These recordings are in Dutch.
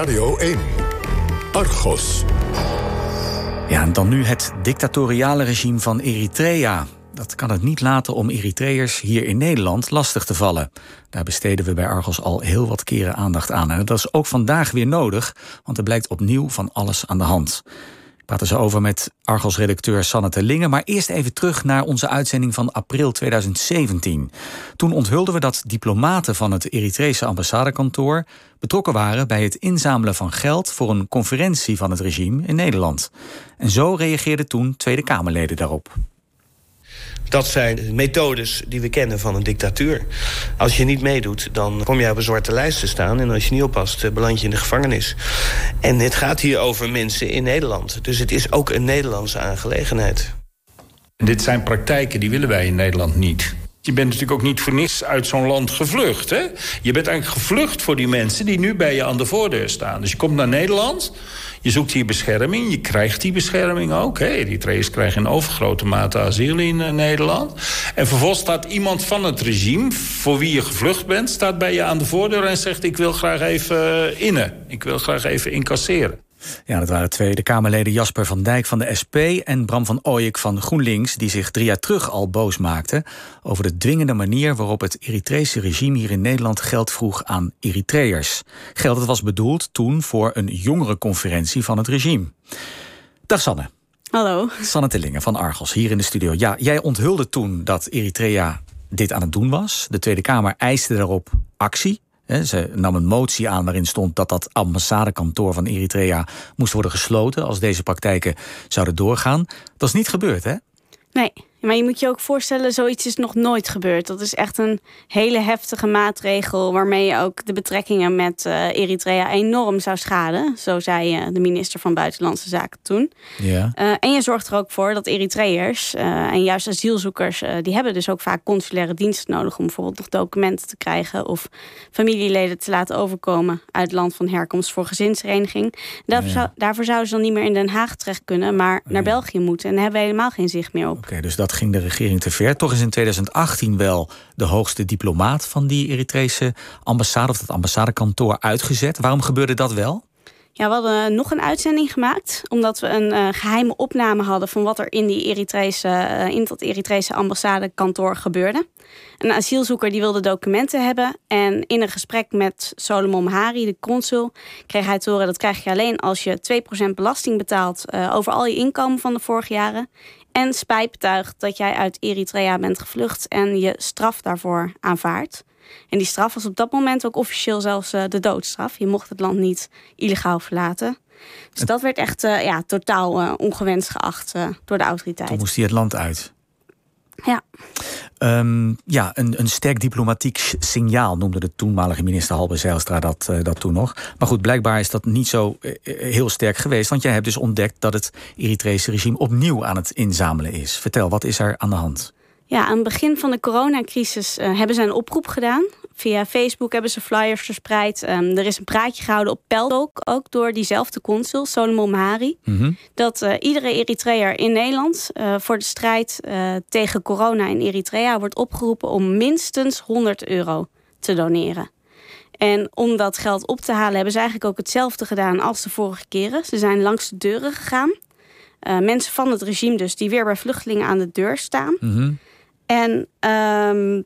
Radio 1. Argos. Ja, en dan nu het dictatoriale regime van Eritrea. Dat kan het niet laten om Eritreërs hier in Nederland lastig te vallen. Daar besteden we bij Argos al heel wat keren aandacht aan. En dat is ook vandaag weer nodig, want er blijkt opnieuw van alles aan de hand praten ze over met Argos-redacteur Sanne Terlinge. Maar eerst even terug naar onze uitzending van april 2017. Toen onthulden we dat diplomaten van het Eritrese ambassadekantoor betrokken waren bij het inzamelen van geld voor een conferentie van het regime in Nederland. En zo reageerden toen Tweede Kamerleden daarop. Dat zijn methodes die we kennen van een dictatuur. Als je niet meedoet, dan kom je op een zwarte lijst te staan... en als je niet oppast, eh, beland je in de gevangenis. En het gaat hier over mensen in Nederland. Dus het is ook een Nederlandse aangelegenheid. Dit zijn praktijken die willen wij in Nederland niet. Je bent natuurlijk ook niet voor niets uit zo'n land gevlucht. Hè? Je bent eigenlijk gevlucht voor die mensen die nu bij je aan de voordeur staan. Dus je komt naar Nederland, je zoekt hier bescherming, je krijgt die bescherming ook. Hè? Eritreërs krijgen in overgrote mate asiel in uh, Nederland. En vervolgens staat iemand van het regime, voor wie je gevlucht bent... staat bij je aan de voordeur en zegt ik wil graag even uh, innen. Ik wil graag even incasseren. Ja, dat waren twee de Kamerleden Jasper van Dijk van de SP en Bram van Ooyek van GroenLinks, die zich drie jaar terug al boos maakten over de dwingende manier waarop het Eritrese regime hier in Nederland geld vroeg aan Eritreërs. Geld dat was bedoeld toen voor een jongerenconferentie van het regime. Dag Sanne. Hallo. Sanne Tillingen van Argos, hier in de studio. Ja, jij onthulde toen dat Eritrea dit aan het doen was. De Tweede Kamer eiste daarop actie. Ze nam een motie aan waarin stond dat dat ambassadekantoor van Eritrea moest worden gesloten als deze praktijken zouden doorgaan. Dat is niet gebeurd, hè? Nee, maar je moet je ook voorstellen, zoiets is nog nooit gebeurd. Dat is echt een hele heftige maatregel waarmee je ook de betrekkingen met uh, Eritrea enorm zou schaden. Zo zei uh, de minister van Buitenlandse Zaken toen. Ja. Uh, en je zorgt er ook voor dat Eritreërs en juist asielzoekers, die hebben dus ook vaak consulaire diensten nodig om bijvoorbeeld nog documenten te krijgen of familieleden te laten overkomen uit het land van herkomst voor gezinshereniging. Daarvoor, ja. zou, daarvoor zouden ze dan niet meer in Den Haag terecht kunnen, maar naar België moeten. En daar hebben we helemaal geen zicht meer op. Oké, dus dat ging de regering te ver. Toch is in 2018 wel de hoogste diplomaat van die Eritrese ambassade of dat ambassadekantoor uitgezet. Waarom gebeurde dat wel? Ja, we hadden nog een uitzending gemaakt. Omdat we een uh, geheime opname hadden van wat er in, die Eritrese, uh, in dat Eritrese ambassadekantoor gebeurde. Een asielzoeker die wilde documenten hebben. En in een gesprek met Solomon Hari, de consul, kreeg hij te horen dat krijg je alleen als je 2% belasting betaalt over al je inkomen van de vorige jaren. En spijt betuigt dat jij uit Eritrea bent gevlucht en je straf daarvoor aanvaardt. En die straf was op dat moment ook officieel zelfs uh, de doodstraf. Je mocht het land niet illegaal verlaten. Dus dat werd echt uh, ja, totaal uh, ongewenst geacht door de autoriteiten. Toen moest hij het land uit. Ja. Um, ja, een, een sterk diplomatiek signaal noemde de toenmalige minister Halbe Zijlstra dat, uh, dat toen nog. Maar goed, blijkbaar is dat niet zo uh, heel sterk geweest. Want jij hebt dus ontdekt dat het Eritrese regime opnieuw aan het inzamelen is. Vertel, wat is er aan de hand? Ja, aan het begin van de coronacrisis uh, hebben ze een oproep gedaan. Via Facebook hebben ze flyers verspreid. Um, er is een praatje gehouden op Peltok, ook door diezelfde consul, Solomon Mahari. Mm -hmm. Dat uh, iedere Eritreër in Nederland uh, voor de strijd tegen corona in Eritrea wordt opgeroepen om minstens 100 euro te doneren. En om dat geld op te halen hebben ze eigenlijk ook hetzelfde gedaan als de vorige keren. Ze zijn langs de deuren gegaan. mensen van het regime dus, die weer bij vluchtelingen aan de deur staan. Mm -hmm. En um,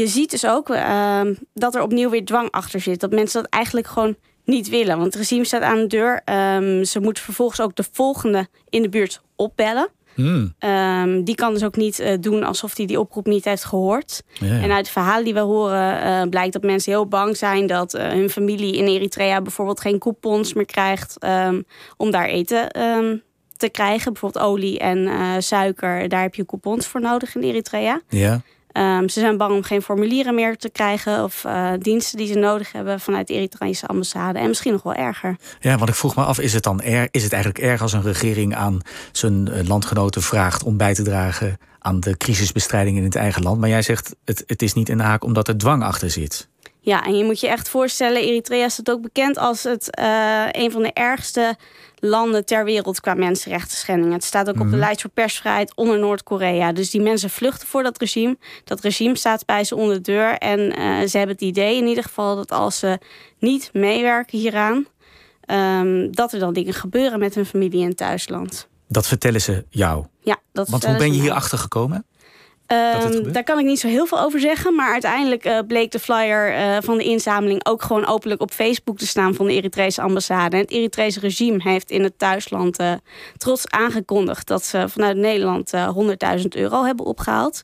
je ziet dus ook uh, dat er opnieuw weer dwang achter zit. Dat mensen dat eigenlijk gewoon niet willen. Want het regime staat aan de deur. Um, ze moeten vervolgens ook de volgende in de buurt opbellen. Hmm. Um, die kan dus ook niet uh, doen alsof hij die, die oproep niet heeft gehoord. Ja, ja. En uit de verhalen die we horen uh, blijkt dat mensen heel bang zijn dat uh, hun familie in Eritrea bijvoorbeeld geen coupons meer krijgt um, om daar eten um, te krijgen. Bijvoorbeeld olie en suiker, daar heb je coupons voor nodig in Eritrea. Ja. Um, ze zijn bang om geen formulieren meer te krijgen of uh, diensten die ze nodig hebben vanuit de Eritreese ambassade. En misschien nog wel erger. Ja, want ik vroeg me af, is het dan is het eigenlijk erg als een regering aan zijn landgenoten vraagt om bij te dragen aan de crisisbestrijding in het eigen land? Maar jij zegt het, het is niet in de haak omdat er dwang achter zit. Ja, en je moet je echt voorstellen, Eritrea staat ook bekend als het, uh, een van de ergste landen ter wereld qua mensenrechten schendingen. Het staat ook mm -hmm. op de lijst voor persvrijheid onder Noord-Korea. Dus die mensen vluchten voor dat regime. Dat regime staat bij ze onder de deur. En uh, ze hebben het idee in ieder geval dat als ze niet meewerken hieraan, ehm, dat er dan dingen gebeuren met hun familie in thuisland. Dat vertellen ze jou? Ja, dat Want hoe ben je hier achter gekomen? Um, daar kan ik niet zo heel veel over zeggen. Maar uiteindelijk uh, bleek de flyer uh, van de inzameling ook gewoon openlijk op Facebook te staan van de Eritrese ambassade. En het Eritrese regime heeft in het thuisland uh, trots aangekondigd dat ze vanuit Nederland 100.000 euro hebben opgehaald.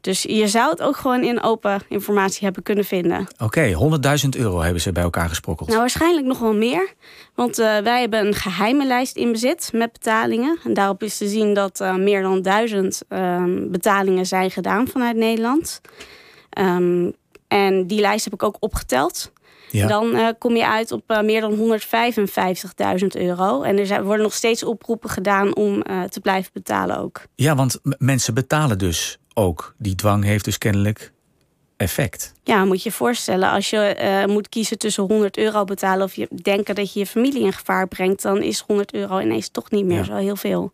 Dus je zou het ook gewoon in open informatie hebben kunnen vinden. Oké, okay, 100.000 euro hebben ze bij elkaar gesprokkeld. Nou, waarschijnlijk nog wel meer. Want uh, wij hebben een geheime lijst in bezit met betalingen. En daarop is te zien dat uh, meer dan duizend um, betalingen zijn gedaan vanuit Nederland. Um, en die lijst heb ik ook opgeteld. Ja. Dan uh, kom je uit op uh, meer dan 155.000 euro. En er zijn, worden nog steeds oproepen gedaan om uh, te blijven betalen ook. Ja, want mensen betalen dus ook. Die dwang heeft dus kennelijk effect. Ja, moet je je voorstellen. Als je moet kiezen tussen 100 euro betalen... of je denken dat je je familie in gevaar brengt... dan is 100 euro ineens toch niet meer ja. zo heel veel.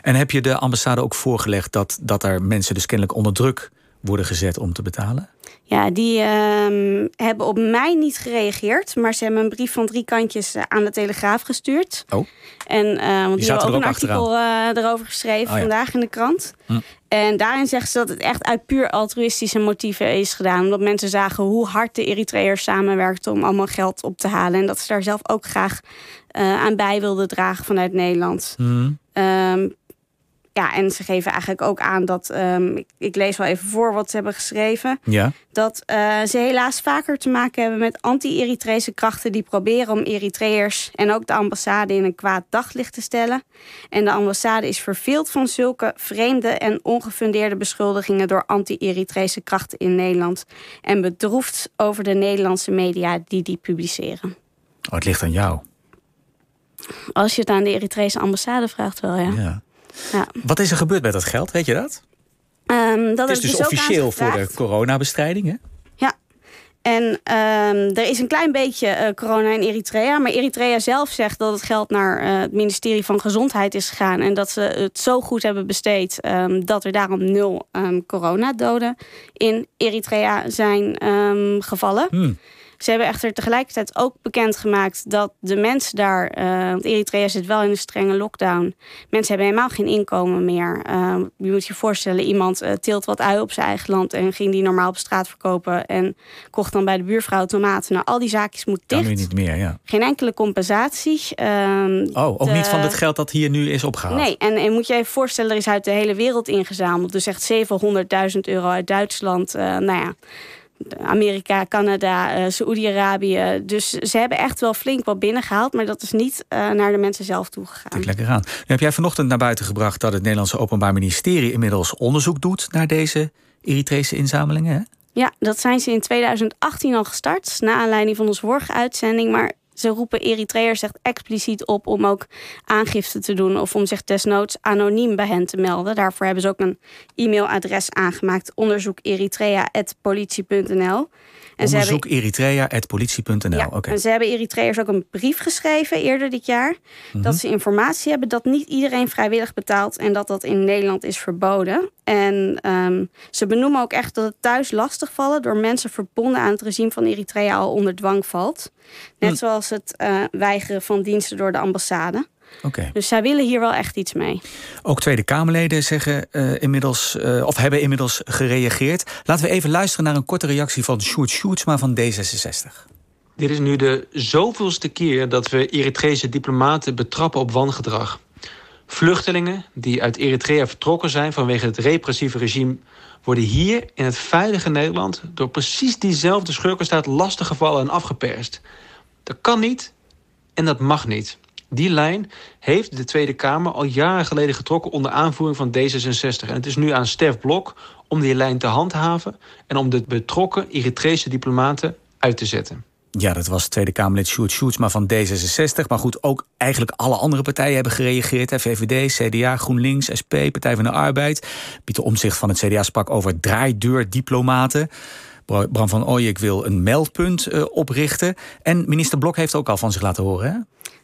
En heb je de ambassade ook voorgelegd... dat, dat er mensen dus kennelijk onder druk worden gezet om te betalen? Ja, die uh, hebben op mij niet gereageerd. Maar ze hebben een brief van drie kantjes uh, aan de Telegraaf gestuurd. Oh. En, uh, want die, die hebben ook een artikel uh, erover geschreven oh, ja. vandaag in de krant. Hm. En daarin zeggen ze dat het echt uit puur altruïstische motieven is gedaan. Omdat mensen zagen hoe hard de Eritreërs samenwerkten om allemaal geld op te halen. En dat ze daar zelf ook graag aan bij wilden dragen vanuit Nederland. Hm. Um, ja, en ze geven eigenlijk ook aan dat, um, ik, ik, lees wel even voor wat ze hebben geschreven. Ja. Dat uh, ze helaas vaker te maken hebben met anti-Eritrese krachten die proberen om Eritreërs en ook de ambassade in een kwaad daglicht te stellen. En de ambassade is verveeld van zulke vreemde en ongefundeerde beschuldigingen door anti-Eritrese krachten in Nederland. En bedroefd over de Nederlandse media die die publiceren. Oh, het ligt aan jou. Als je het aan de Eritrese ambassade vraagt, wel ja. ja. Ja. Wat is er gebeurd met dat geld? Weet je dat? Um, dat het is dus, dus officieel voor de coronabestrijding, hè? Ja. En um, er is een klein beetje uh, corona in Eritrea. Maar Eritrea zelf zegt dat het geld naar uh, het ministerie van Gezondheid is gegaan. En dat ze het zo goed hebben besteed um, dat er daarom nul coronadoden in Eritrea zijn gevallen. Hmm. Ze hebben echter tegelijkertijd ook bekendgemaakt dat de mensen daar, uh, want Eritrea zit wel in een strenge lockdown. Mensen hebben helemaal geen inkomen meer. Uh, je moet je voorstellen, iemand uh, teelt wat ui op zijn eigen land en ging die normaal op straat verkopen en kocht dan bij de buurvrouw tomaten. Nou, al die zaakjes moeten dicht. Kan nu niet meer, ja. Geen enkele compensatie. Ehm, oh, ook de... niet van het geld dat hier nu is opgehaald? Nee, en, en moet je even voorstellen, er is uit de hele wereld ingezameld. Dus echt 700.000 euro uit Duitsland. nou ja. Amerika, Canada, uh, Saoedi-Arabië. Dus ze hebben echt wel flink wat binnengehaald, maar dat is niet uh, naar de mensen zelf toegegaan. Kijk lekker aan. Nu heb jij vanochtend naar buiten gebracht dat het Nederlandse Openbaar Ministerie inmiddels onderzoek doet naar deze Eritrese inzamelingen. Hè? Ja, dat zijn ze in 2018 al gestart, na aanleiding van onze vorige uitzending. Maar ze roepen Eritreërs echt expliciet op om ook aangifte te doen of om zich desnoods anoniem bij hen te melden. Daarvoor hebben ze ook een e-mailadres aangemaakt: onderzoek eritrea.politie.nl. Onderzoek eritrea.politie.nl. Ja, okay. En ze hebben Eritreërs ook een brief geschreven eerder dit jaar. Mhm. Dat ze informatie hebben dat niet iedereen vrijwillig betaalt en dat dat in Nederland is verboden. En ehm, ze benoemen ook echt dat het thuis lastigvallen door mensen verbonden aan het regime van Eritrea al onder dwang valt. Net Hm. zoals het eh, weigeren van diensten door de ambassade. Oké. Dus zij willen hier wel echt iets mee. Ook Tweede Kamerleden zeggen eh, inmiddels, eh, of hebben inmiddels gereageerd. Laten we even luisteren naar een korte reactie van Sjoerd Sjoerdsma van D66. Dit is nu de zoveelste keer dat we Eritrese diplomaten betrappen op wangedrag. Vluchtelingen die uit Eritrea vertrokken zijn vanwege het repressieve regime worden hier in het veilige Nederland door precies diezelfde schurkenstaat lastiggevallen en afgeperst. Dat kan niet en dat mag niet. Die lijn heeft de Tweede Kamer al jaren geleden getrokken onder aanvoering van D66. En het is nu aan Stef Blok om die lijn te handhaven en om de betrokken Eritrese diplomaten uit te zetten. Ja, dat was Tweede Kamerlid Sjoerd Sjoerdsma van D66. Maar goed, ook eigenlijk alle andere partijen hebben gereageerd. VVD, CDA, GroenLinks, SP, Partij van de Arbeid. Pieter Omzicht van het CDA sprak over draaideurdiplomaten. Bram van Ooyek wil een meldpunt uh, oprichten. En minister Blok heeft ook al van zich laten horen, hè?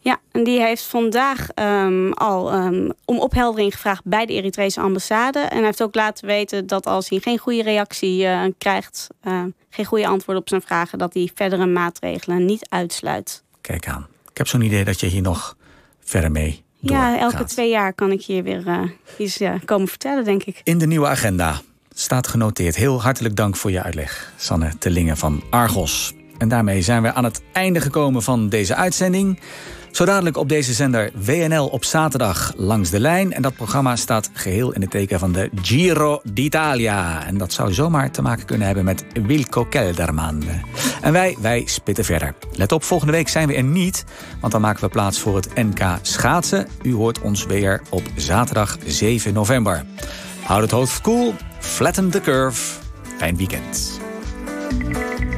Ja, en die heeft vandaag um, al um, om opheldering gevraagd bij de Eritrese ambassade. En hij heeft ook laten weten dat als hij geen goede reactie uh, krijgt, uh, geen goede antwoord op zijn vragen, dat hij verdere maatregelen niet uitsluit. Kijk aan. Ik heb zo'n idee dat je hier nog verder mee Ja, elke twee jaar kan ik hier weer uh, iets komen vertellen, denk ik. In de nieuwe agenda staat genoteerd. Heel hartelijk dank voor je uitleg, Sanne Tellingen van Argos. En daarmee zijn we aan het einde gekomen van deze uitzending. Zo dadelijk op deze zender WNL op zaterdag langs de lijn. En dat programma staat geheel in het teken van de Giro d'Italia. En dat zou zomaar te maken kunnen hebben met Wilco Kelderman. En wij, wij spitten verder. Let op, volgende week zijn we er niet. Want dan maken we plaats voor het NK schaatsen. U hoort ons weer op zaterdag 7 november. Houd het hoofd koel, cool, flatten the curve. Fijn weekend.